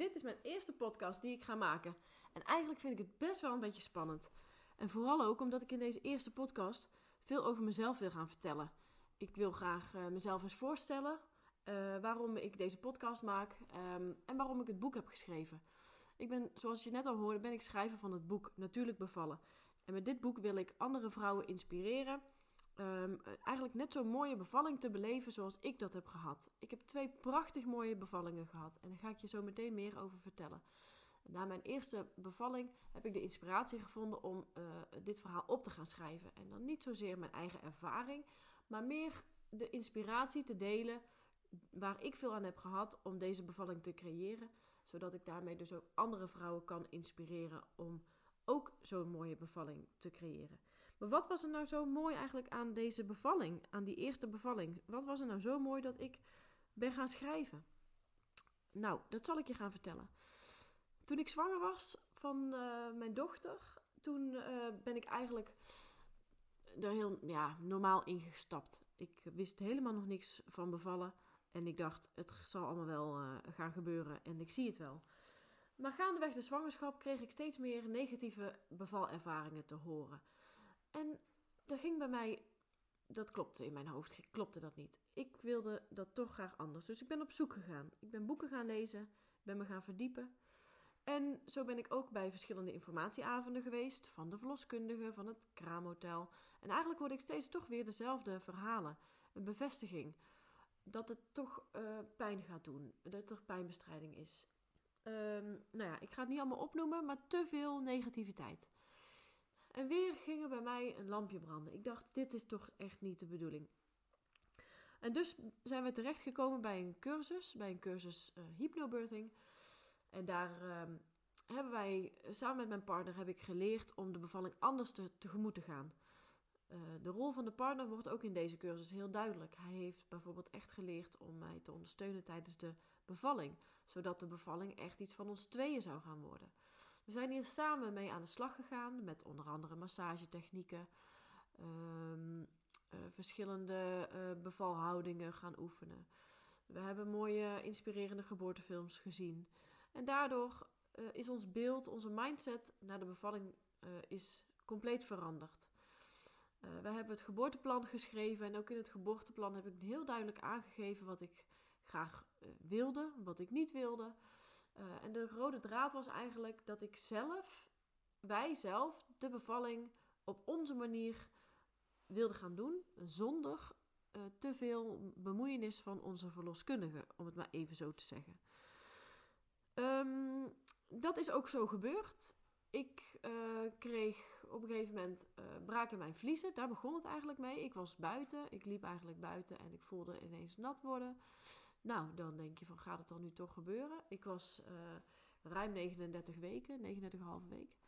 Dit is mijn eerste podcast die ik ga maken. En eigenlijk vind ik het best wel een beetje spannend. En vooral ook omdat ik in deze eerste podcast veel over mezelf wil gaan vertellen. Ik wil graag uh, mezelf eens voorstellen uh, waarom ik deze podcast maak um, en waarom ik het boek heb geschreven. Ik ben, zoals je net al hoorde, ben ik schrijver van het boek Natuurlijk Bevallen. En met dit boek wil ik andere vrouwen inspireren um, eigenlijk net zo'n mooie bevalling te beleven zoals ik dat heb gehad. Ik heb twee prachtig mooie bevallingen gehad en daar ga ik je zo meteen meer over vertellen. Na mijn eerste bevalling heb ik de inspiratie gevonden om uh, dit verhaal op te gaan schrijven. En dan niet zozeer mijn eigen ervaring, maar meer de inspiratie te delen waar ik veel aan heb gehad om deze bevalling te creëren. Zodat ik daarmee dus ook andere vrouwen kan inspireren om ook zo'n mooie bevalling te creëren. Maar wat was er nou zo mooi eigenlijk aan deze bevalling, aan die eerste bevalling? Wat was er nou zo mooi dat ik ben gaan schrijven? Nou, dat zal ik je gaan vertellen. Toen ik zwanger was van uh, mijn dochter, toen uh, ben ik eigenlijk er heel ja, normaal ingestapt. Ik wist helemaal nog niks van bevallen. En ik dacht, het zal allemaal wel uh, gaan gebeuren en ik zie het wel. Maar gaandeweg de zwangerschap kreeg ik steeds meer negatieve bevalervaringen te horen. En dat ging bij mij, dat klopte in mijn hoofd, klopte dat niet. Ik wilde dat toch graag anders. Dus ik ben op zoek gegaan. Ik ben boeken gaan lezen, ben me gaan verdiepen. En zo ben ik ook bij verschillende informatieavonden geweest, van de verloskundige, van het kraamhotel. En eigenlijk hoorde ik steeds toch weer dezelfde verhalen. Een bevestiging dat het toch uh, pijn gaat doen, dat er pijnbestrijding is. Um, nou ja, ik ga het niet allemaal opnoemen, maar te veel negativiteit. En weer ging er bij mij een lampje branden. Ik dacht, dit is toch echt niet de bedoeling. En dus zijn we terechtgekomen bij een cursus, bij een cursus uh, hypnobirthing. En daar uh, hebben wij, samen met mijn partner, heb ik geleerd om de bevalling anders te, tegemoet te gaan. Uh, de rol van de partner wordt ook in deze cursus heel duidelijk. Hij heeft bijvoorbeeld echt geleerd om mij te ondersteunen tijdens de bevalling, zodat de bevalling echt iets van ons tweeën zou gaan worden. We zijn hier samen mee aan de slag gegaan met onder andere massagetechnieken, um, uh, verschillende uh, bevalhoudingen gaan oefenen. We hebben mooie inspirerende geboortefilms gezien. En daardoor uh, is ons beeld, onze mindset naar de bevalling is compleet veranderd. We hebben het geboorteplan geschreven en ook in het geboorteplan heb ik heel duidelijk aangegeven wat ik graag wilde, wat ik niet wilde. Uh, en de rode draad was eigenlijk dat ik zelf, wij zelf, de bevalling op onze manier wilde gaan doen, zonder te veel bemoeienis van onze verloskundige, om het maar even zo te zeggen. Um, dat is ook zo gebeurd. Ik uh, kreeg op een gegeven moment uh, braak in mijn vliezen. Daar begon het eigenlijk mee. Ik was buiten. Ik liep eigenlijk buiten en ik voelde ineens nat worden. Nou, dan denk je van gaat het dan nu toch gebeuren? Ik was uh, ruim 39 weken, 39,5 week.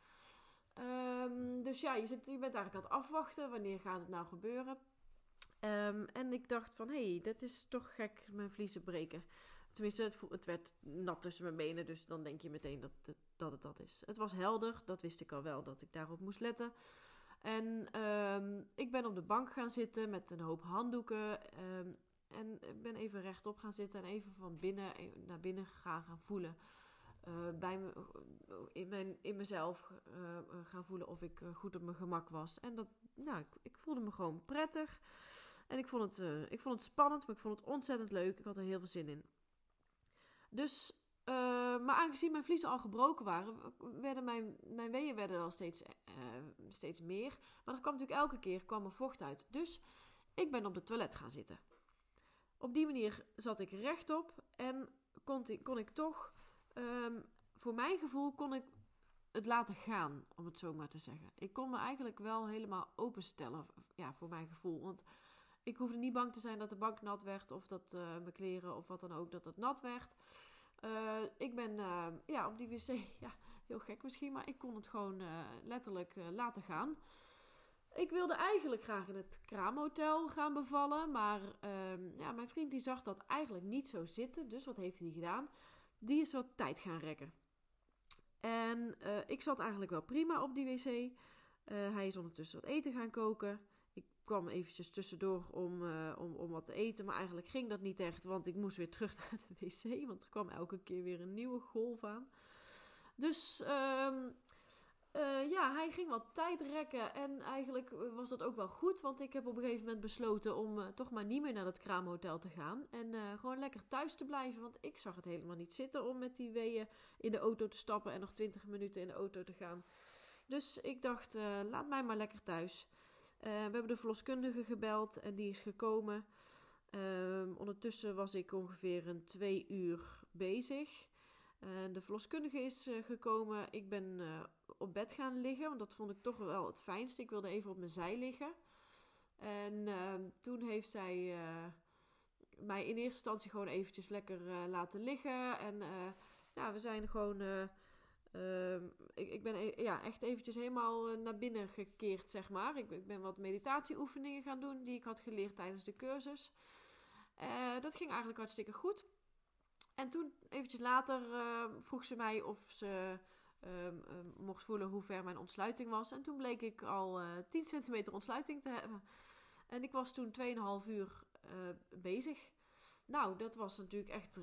Um, dus ja, je, zit, je bent eigenlijk aan het afwachten. Wanneer gaat het nou gebeuren? Um, en ik dacht van, hé, hey, dat is toch gek, mijn vliezen breken. Tenminste, het, het, werd nat tussen mijn benen, dus dan denk je meteen dat het, dat is. Het was helder, dat wist ik al wel, dat ik daarop moest letten. En um, ik ben op de bank gaan zitten met een hoop handdoeken. En ik ben even rechtop gaan zitten en even van binnen naar binnen gaan, gaan voelen. bij me, in, mijn, in mezelf gaan voelen of ik goed op mijn gemak was. En dat, nou, ik, ik voelde me gewoon prettig. En ik vond, het, ik vond het spannend, maar ik vond het ontzettend leuk. Ik had er heel veel zin in. Dus maar aangezien mijn vliezen al gebroken waren, werden mijn, mijn weeën werden al steeds, steeds meer. Maar er kwam natuurlijk elke keer kwam er vocht uit. Dus ik ben op de toilet gaan zitten. Op die manier zat ik rechtop en kon ik, kon ik toch, um, voor mijn gevoel, kon ik het laten gaan, om het zo maar te zeggen. Ik kon me eigenlijk wel helemaal openstellen, ja, voor mijn gevoel. Want ik hoefde niet bang te zijn dat de bank nat werd of dat uh, mijn kleren of wat dan ook, dat het nat werd. Uh, ik ben uh, ja, op die wc, ja, heel gek misschien, maar ik kon het gewoon letterlijk laten gaan. Ik wilde eigenlijk graag in het kraamhotel gaan bevallen, maar ehm, ja, mijn vriend die zag dat eigenlijk niet zo zitten. Dus wat heeft hij gedaan? Die is wat tijd gaan rekken. En ik zat eigenlijk wel prima op die wc. hij is ondertussen wat eten gaan koken kwam eventjes tussendoor om, uh, om, om wat te eten. Maar eigenlijk ging dat niet echt, want ik moest weer terug naar de wc. Want er kwam elke keer weer een nieuwe golf aan. Dus um, uh, ja, hij ging wat tijd rekken. En eigenlijk was dat ook wel goed. Want ik heb op een gegeven moment besloten om uh, toch maar niet meer naar dat kraamhotel te gaan. En gewoon lekker thuis te blijven. Want ik zag het helemaal niet zitten om met die weeën in de auto te stappen. En nog 20 minuten in de auto te gaan. Dus ik dacht, laat mij maar lekker thuis. We hebben de verloskundige gebeld en die is gekomen. Uh, ondertussen was ik ongeveer een twee uur bezig. De verloskundige is gekomen. Ik ben op bed gaan liggen, want dat vond ik toch wel het fijnste. Ik wilde even op mijn zij liggen. En ehm, toen heeft zij mij in eerste instantie gewoon eventjes lekker laten liggen. En ja, we zijn gewoon Ehm, ik, ik, ben e-, ja, echt eventjes helemaal eh, naar binnen gekeerd, zeg maar. Ik, ik, ben wat meditatieoefeningen gaan doen die ik had geleerd tijdens de cursus. Dat ging eigenlijk hartstikke goed. En toen, eventjes later, uh, vroeg ze mij of ze ehm, mocht voelen hoe ver mijn ontsluiting was. En toen bleek ik al 10 centimeter ontsluiting te hebben. En ik was toen 2,5 uur bezig. Nou, dat was natuurlijk echt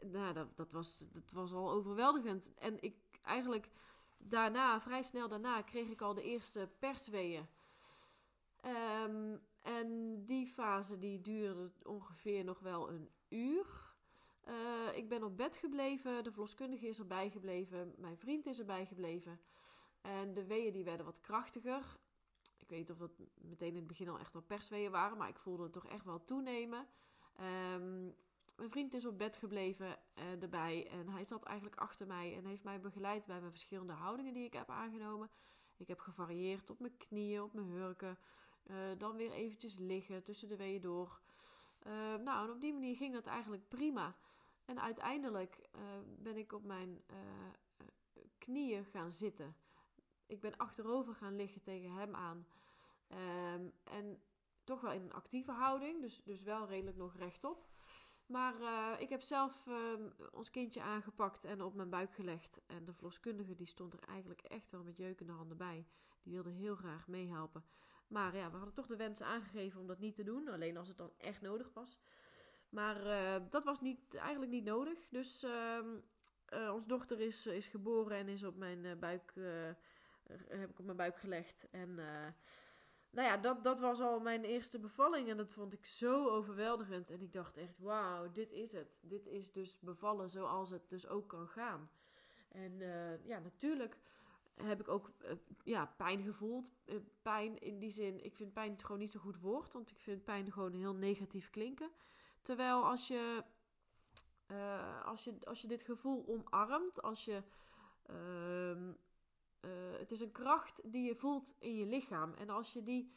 nou, dat, dat, was, dat was al overweldigend. En ik eigenlijk daarna, vrij snel daarna, kreeg ik al de eerste persweeën. Um, en die fase die duurde ongeveer nog wel een uur. Uh, ik ben op bed gebleven, de verloskundige is erbij gebleven, mijn vriend is erbij gebleven. En de weeën die werden wat krachtiger. Ik weet niet of dat meteen in het begin al echt wel persweeën waren, maar ik voelde het toch echt wel toenemen. Um, mijn vriend is op bed gebleven uh, erbij en hij zat eigenlijk achter mij en heeft mij begeleid bij mijn verschillende houdingen die ik heb aangenomen. Ik heb gevarieerd op mijn knieën, op mijn hurken, uh, dan weer eventjes liggen tussen de weeën door. Uh, nou, en op die manier ging dat eigenlijk prima. En uiteindelijk ben ik op mijn knieën gaan zitten. Ik ben achterover gaan liggen tegen hem aan. Um, en toch wel in een actieve houding, dus, dus wel redelijk nog rechtop. Maar uh, ik heb zelf uh, ons kindje aangepakt en op mijn buik gelegd. En de verloskundige die stond er eigenlijk echt wel met jeukende handen bij. Die wilde heel graag meehelpen. Maar ja, we hadden toch de wens aangegeven om dat niet te doen. Alleen als het dan echt nodig was. Maar uh, dat was niet, eigenlijk niet nodig. Dus ehm, onze dochter is, is geboren en is op mijn buik, heb ik op mijn buik gelegd. En nou ja, dat, dat was al mijn eerste bevalling en dat vond ik zo overweldigend. En ik dacht echt, wauw, dit is het. Dit is dus bevallen zoals het dus ook kan gaan. En ja, natuurlijk heb ik ook ja, pijn gevoeld. Pijn in die zin, ik vind pijn gewoon niet zo goed woord, want ik vind pijn gewoon heel negatief klinken. Terwijl als je, als je, als je dit gevoel omarmt, als je ehm, uh, het is een kracht die je voelt in je lichaam. En als je die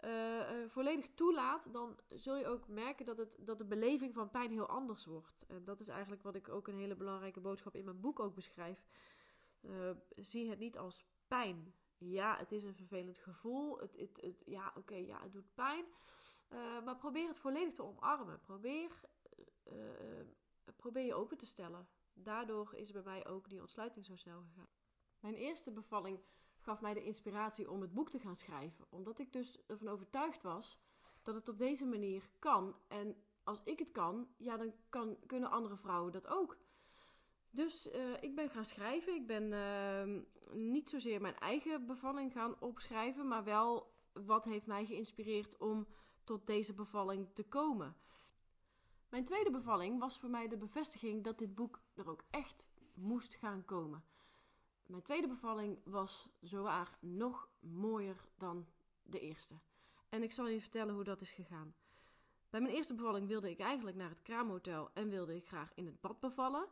uh, volledig toelaat, dan zul je ook merken dat, het, dat de beleving van pijn heel anders wordt. En dat is eigenlijk wat ik ook een hele belangrijke boodschap in mijn boek ook beschrijf. zie het niet als pijn. Ja, het is een vervelend gevoel. Het, het, het ja, oké, ja, het doet pijn. Maar probeer het volledig te omarmen. Probeer, probeer je open te stellen. Daardoor is bij mij ook die ontsluiting zo snel gegaan. Mijn eerste bevalling gaf mij de inspiratie om het boek te gaan schrijven, omdat ik dus ervan overtuigd was dat het op deze manier kan. En als ik het kan, ja, dan kan, kunnen andere vrouwen dat ook. Dus ik ben gaan schrijven. Ik ben uh, niet zozeer mijn eigen bevalling gaan opschrijven, maar wel wat heeft mij geïnspireerd om tot deze bevalling te komen. Mijn tweede bevalling was voor mij de bevestiging dat dit boek er ook echt moest gaan komen. Mijn tweede bevalling was zowaar nog mooier dan de eerste. En ik zal je vertellen hoe dat is gegaan. Bij mijn eerste bevalling wilde ik eigenlijk naar het kraamhotel en wilde ik graag in het bad bevallen.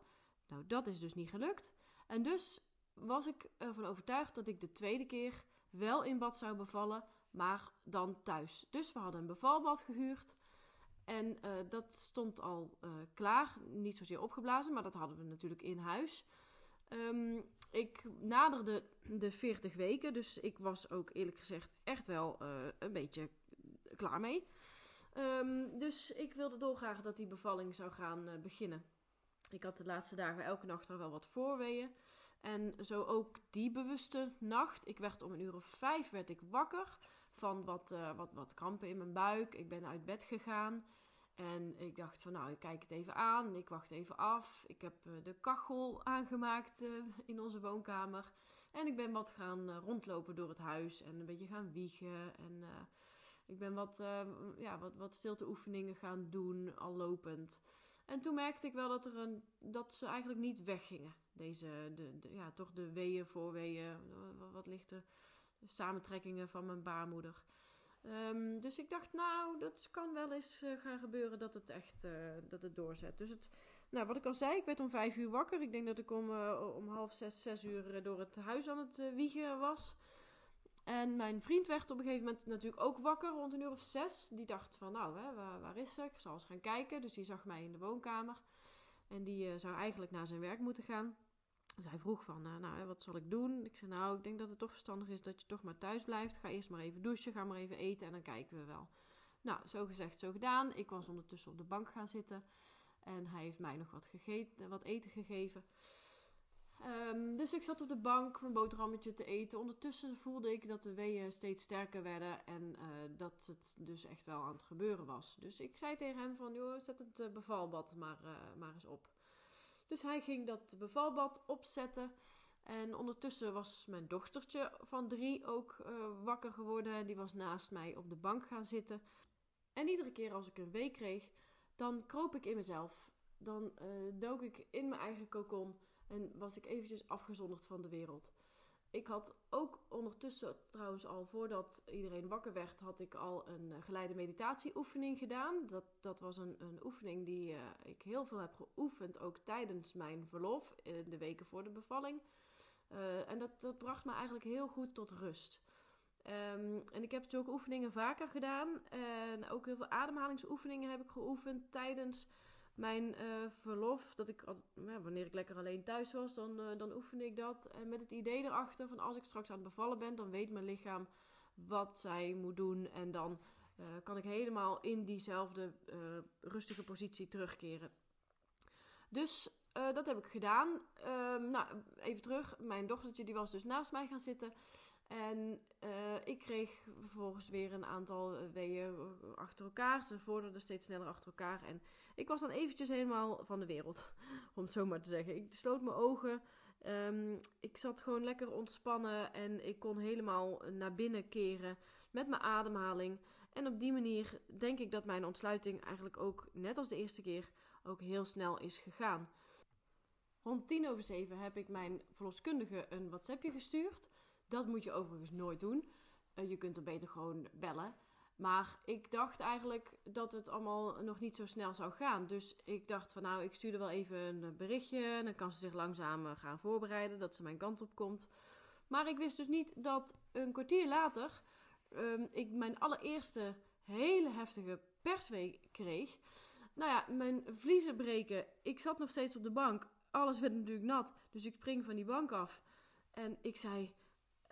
Nou, dat is dus niet gelukt. En dus was ik ervan overtuigd dat ik de tweede keer wel in bad zou bevallen, maar dan thuis. Dus we hadden een bevalbad gehuurd. En uh, dat stond al uh, klaar. Niet zozeer opgeblazen, maar dat hadden we natuurlijk in huis. Um, ik naderde de 40 weken, dus ik was ook eerlijk gezegd echt wel uh, een beetje klaar mee. Um, dus ik wilde dolgraag dat die bevalling zou gaan beginnen. Ik had de laatste dagen elke nacht er wel wat voorweeën. En zo ook die bewuste nacht. Ik werd om een uur of vijf werd ik wakker van wat, uh, wat, wat krampen in mijn buik. Ik ben uit bed gegaan. En ik dacht van nou, ik kijk het even aan. Ik wacht even af. Ik heb uh, de kachel aangemaakt uh, in onze woonkamer. En ik ben wat gaan rondlopen door het huis. En een beetje gaan wiegen. En ik ben wat, ja, wat, wat stilteoefeningen gaan doen, al lopend. En toen merkte ik wel dat, er een, dat ze eigenlijk niet weggingen. Deze, de, de ja, toch de weeën, voorweeën, wat lichte samentrekkingen van mijn baarmoeder. Um, dus ik dacht, nou, dat kan wel eens uh, gaan gebeuren dat het echt uh, dat het doorzet. Dus het, nou, wat ik al zei, ik werd om vijf uur wakker. Ik denk dat ik om, uh, om half zes, zes uur door het huis aan het wiegen was. En mijn vriend werd op een gegeven moment natuurlijk ook wakker, rond een uur of zes. Die dacht van, nou, hè, waar, waar, is ze? Ik zal eens gaan kijken. Dus die zag mij in de woonkamer. En die zou eigenlijk naar zijn werk moeten gaan. Dus hij vroeg van, uh, nou, wat zal ik doen? Ik zei, nou, ik denk dat het toch verstandig is dat je toch maar thuis blijft. Ga eerst maar even douchen, ga maar even eten en dan kijken we wel. Nou, zo gezegd, zo gedaan. Ik was ondertussen op de bank gaan zitten. En hij heeft mij nog wat, gegeten, wat eten gegeven. Um, dus ik zat op de bank mijn boterhammetje te eten. Ondertussen voelde ik dat de weeën steeds sterker werden en uh, dat het dus echt wel aan het gebeuren was. Dus ik zei tegen hem van, joh, zet het uh, bevalbad maar, maar eens op. Dus hij ging dat bevalbad opzetten. En ondertussen was mijn dochtertje van drie ook wakker geworden. Die was naast mij op de bank gaan zitten. En iedere keer als ik een wee kreeg, dan kroop ik in mezelf. Dan dook ik in mijn eigen kokon. En was ik eventjes afgezonderd van de wereld. Ik had ook ondertussen, trouwens al voordat iedereen wakker werd, had ik al een uh, geleide meditatieoefening gedaan. Dat, dat was een, een oefening die uh, ik heel veel heb geoefend, ook tijdens mijn verlof, in de weken voor de bevalling. En dat, dat bracht me eigenlijk heel goed tot rust. Um, en ik heb zulke oefeningen vaker gedaan. En ook heel veel ademhalingsoefeningen heb ik geoefend tijdens mijn uh, verlof, dat ik, wanneer ik lekker alleen thuis was, dan, uh, dan oefende ik dat. En met het idee erachter van als ik straks aan het bevallen ben, dan weet mijn lichaam wat zij moet doen. En dan uh, kan ik helemaal in diezelfde rustige positie terugkeren. Dus dat heb ik gedaan. Ehm, nou, even terug. Mijn dochtertje die was dus naast mij gaan zitten. En uh, ik kreeg vervolgens weer een aantal weeën achter elkaar. Ze vorderden steeds sneller achter elkaar. En ik was dan eventjes helemaal van de wereld, om het zo maar te zeggen. Ik sloot mijn ogen. Um, ik zat gewoon lekker ontspannen en ik kon helemaal naar binnen keren met mijn ademhaling. En op die manier denk ik dat mijn ontsluiting eigenlijk ook, net als de eerste keer, ook heel snel is gegaan. Rond tien over zeven heb ik mijn verloskundige een WhatsAppje gestuurd. Dat moet je overigens nooit doen. Uh, je kunt er beter gewoon bellen. Maar ik dacht eigenlijk dat het allemaal nog niet zo snel zou gaan. Dus ik dacht van nou, ik stuur er wel even een berichtje. Dan kan ze zich langzaam eh, gaan voorbereiden dat ze mijn kant op komt. Maar ik wist dus niet dat een kwartier later um, ik mijn allereerste hele heftige persweek kreeg. Nou ja, mijn vliezen breken. Ik zat nog steeds op de bank. Alles werd natuurlijk nat. Dus ik spring van die bank af. En ik zei,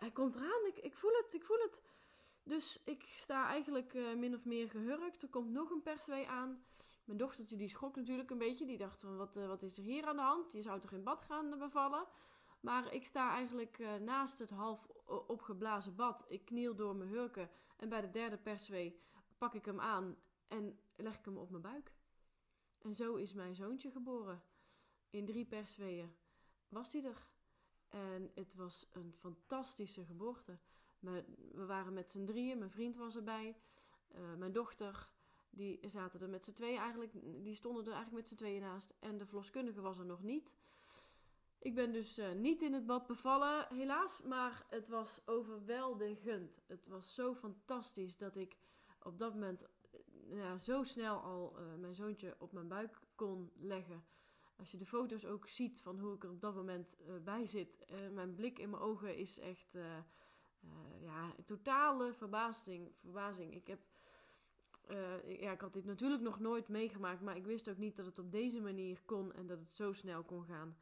hij komt eraan. Ik, voel het, ik voel het. Dus ik sta eigenlijk uh, min of meer gehurkt. Er komt nog een perswee aan. Mijn dochtertje die schrok natuurlijk een beetje. Die dacht van wat, uh, wat is er hier aan de hand? Je zou toch in bad gaan bevallen? Maar ik sta eigenlijk naast het half opgeblazen bad. Ik kniel door mijn hurken. En bij de derde perswee pak ik hem aan en leg ik hem op mijn buik. En zo is mijn zoontje geboren. in drie persweeën was hij er. En het was een fantastische geboorte. We waren met z'n drieën, mijn vriend was erbij, uh, mijn dochter, die zaten er met z'n tweeën eigenlijk, die stonden er eigenlijk met z'n tweeën naast. En de verloskundige was er nog niet. Ik ben dus uh, niet in het bad bevallen, helaas, maar het was overweldigend. Het was zo fantastisch dat ik op dat moment uh, ja, zo snel al mijn zoontje op mijn buik kon leggen. Als je de foto's ook ziet van hoe ik er op dat moment bij zit, mijn blik in mijn ogen is echt ja, totale verbazing. verbazing. Ik heb ja, ik had dit natuurlijk nog nooit meegemaakt, maar ik wist ook niet dat het op deze manier kon en dat het zo snel kon gaan.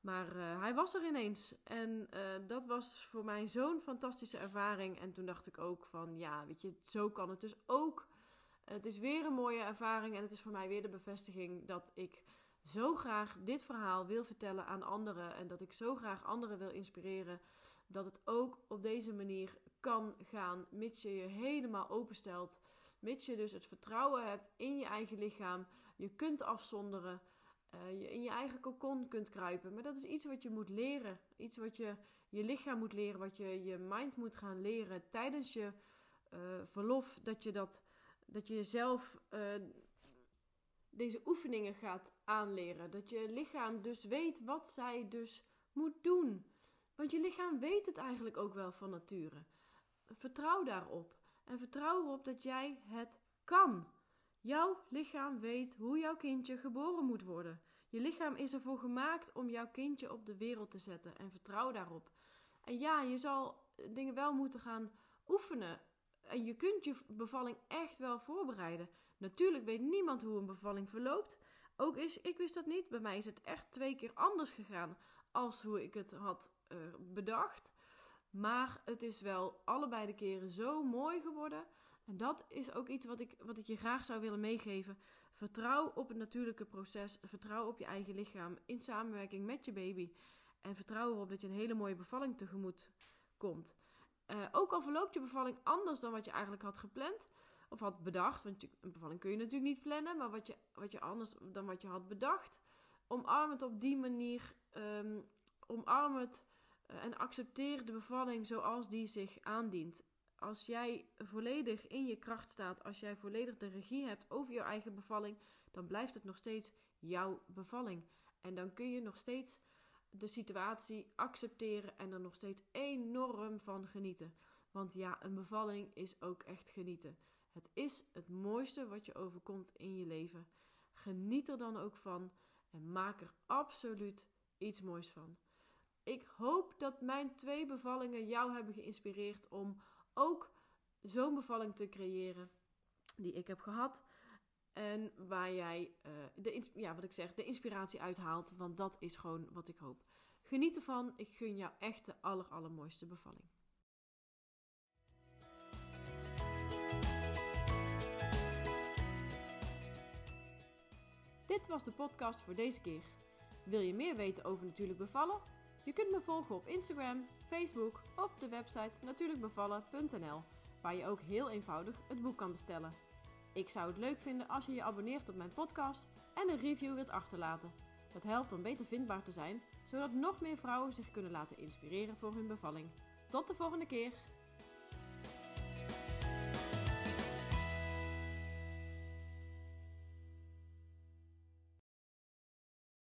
Maar hij was er ineens en dat was voor mij zo'n fantastische ervaring. En toen dacht ik ook van, ja, weet je, zo kan het dus ook. Het is weer een mooie ervaring en het is voor mij weer de bevestiging dat ik zo graag dit verhaal wil vertellen aan anderen en dat ik zo graag anderen wil inspireren dat het ook op deze manier kan gaan, mits je je helemaal openstelt Mits je dus het vertrouwen hebt in je eigen lichaam. Je kunt afzonderen. Uh, je in je eigen kokon kunt kruipen. Maar dat is iets wat je moet leren. Iets wat je je lichaam moet leren. Wat je je mind moet gaan leren tijdens je uh, verlof. Dat je, dat, dat je jezelf uh, deze oefeningen gaat aanleren. Dat je lichaam dus weet wat zij dus moet doen. Want je lichaam weet het eigenlijk ook wel van nature. Vertrouw daarop. En vertrouw erop dat jij het kan. Jouw lichaam weet hoe jouw kindje geboren moet worden. Je lichaam is ervoor gemaakt om jouw kindje op de wereld te zetten. En vertrouw daarop. En ja, je zal dingen wel moeten gaan oefenen. En je kunt je bevalling echt wel voorbereiden. Natuurlijk weet niemand hoe een bevalling verloopt. Ook is, ik wist dat niet. Bij mij is het echt twee keer anders gegaan als hoe ik het had uh, bedacht. Maar het is wel allebei de keren zo mooi geworden. En dat is ook iets wat ik, wat ik je graag zou willen meegeven. Vertrouw op het natuurlijke proces. Vertrouw op je eigen lichaam in samenwerking met je baby. En vertrouw erop dat je een hele mooie bevalling tegemoet komt. Uh, ook al verloopt je bevalling anders dan wat je eigenlijk had gepland of had bedacht. Want een bevalling kun je natuurlijk niet plannen, maar wat je, wat je anders dan wat je had bedacht. Omarm het op die manier. Um, omarm het eh, en accepteer de bevalling zoals die zich aandient. Als jij volledig in je kracht staat, als jij volledig de regie hebt over je eigen bevalling, dan blijft het nog steeds jouw bevalling. En dan kun je nog steeds de situatie accepteren en er nog steeds enorm van genieten. Want ja, een bevalling is ook echt genieten. Het is het mooiste wat je overkomt in je leven. Geniet er dan ook van en maak er absoluut iets moois van. Ik hoop dat mijn twee bevallingen jou hebben geïnspireerd om ook zo'n bevalling te creëren die ik heb gehad. En waar jij, uh, de, ja, wat ik zeg, de inspiratie. Want dat is gewoon wat ik hoop. Geniet ervan. Ik gun jou echt de aller, allermooiste bevalling. Dit was de podcast voor deze keer. Wil je meer weten over natuurlijk bevallen? Je kunt me volgen op Instagram, Facebook of de website natuurlijkbevallen.nl, waar je ook heel eenvoudig het boek kan bestellen. Ik zou het leuk vinden als je je abonneert op mijn podcast en een review wilt achterlaten. Dat helpt om beter vindbaar te zijn, zodat nog meer vrouwen zich kunnen laten inspireren voor hun bevalling. Tot de volgende keer!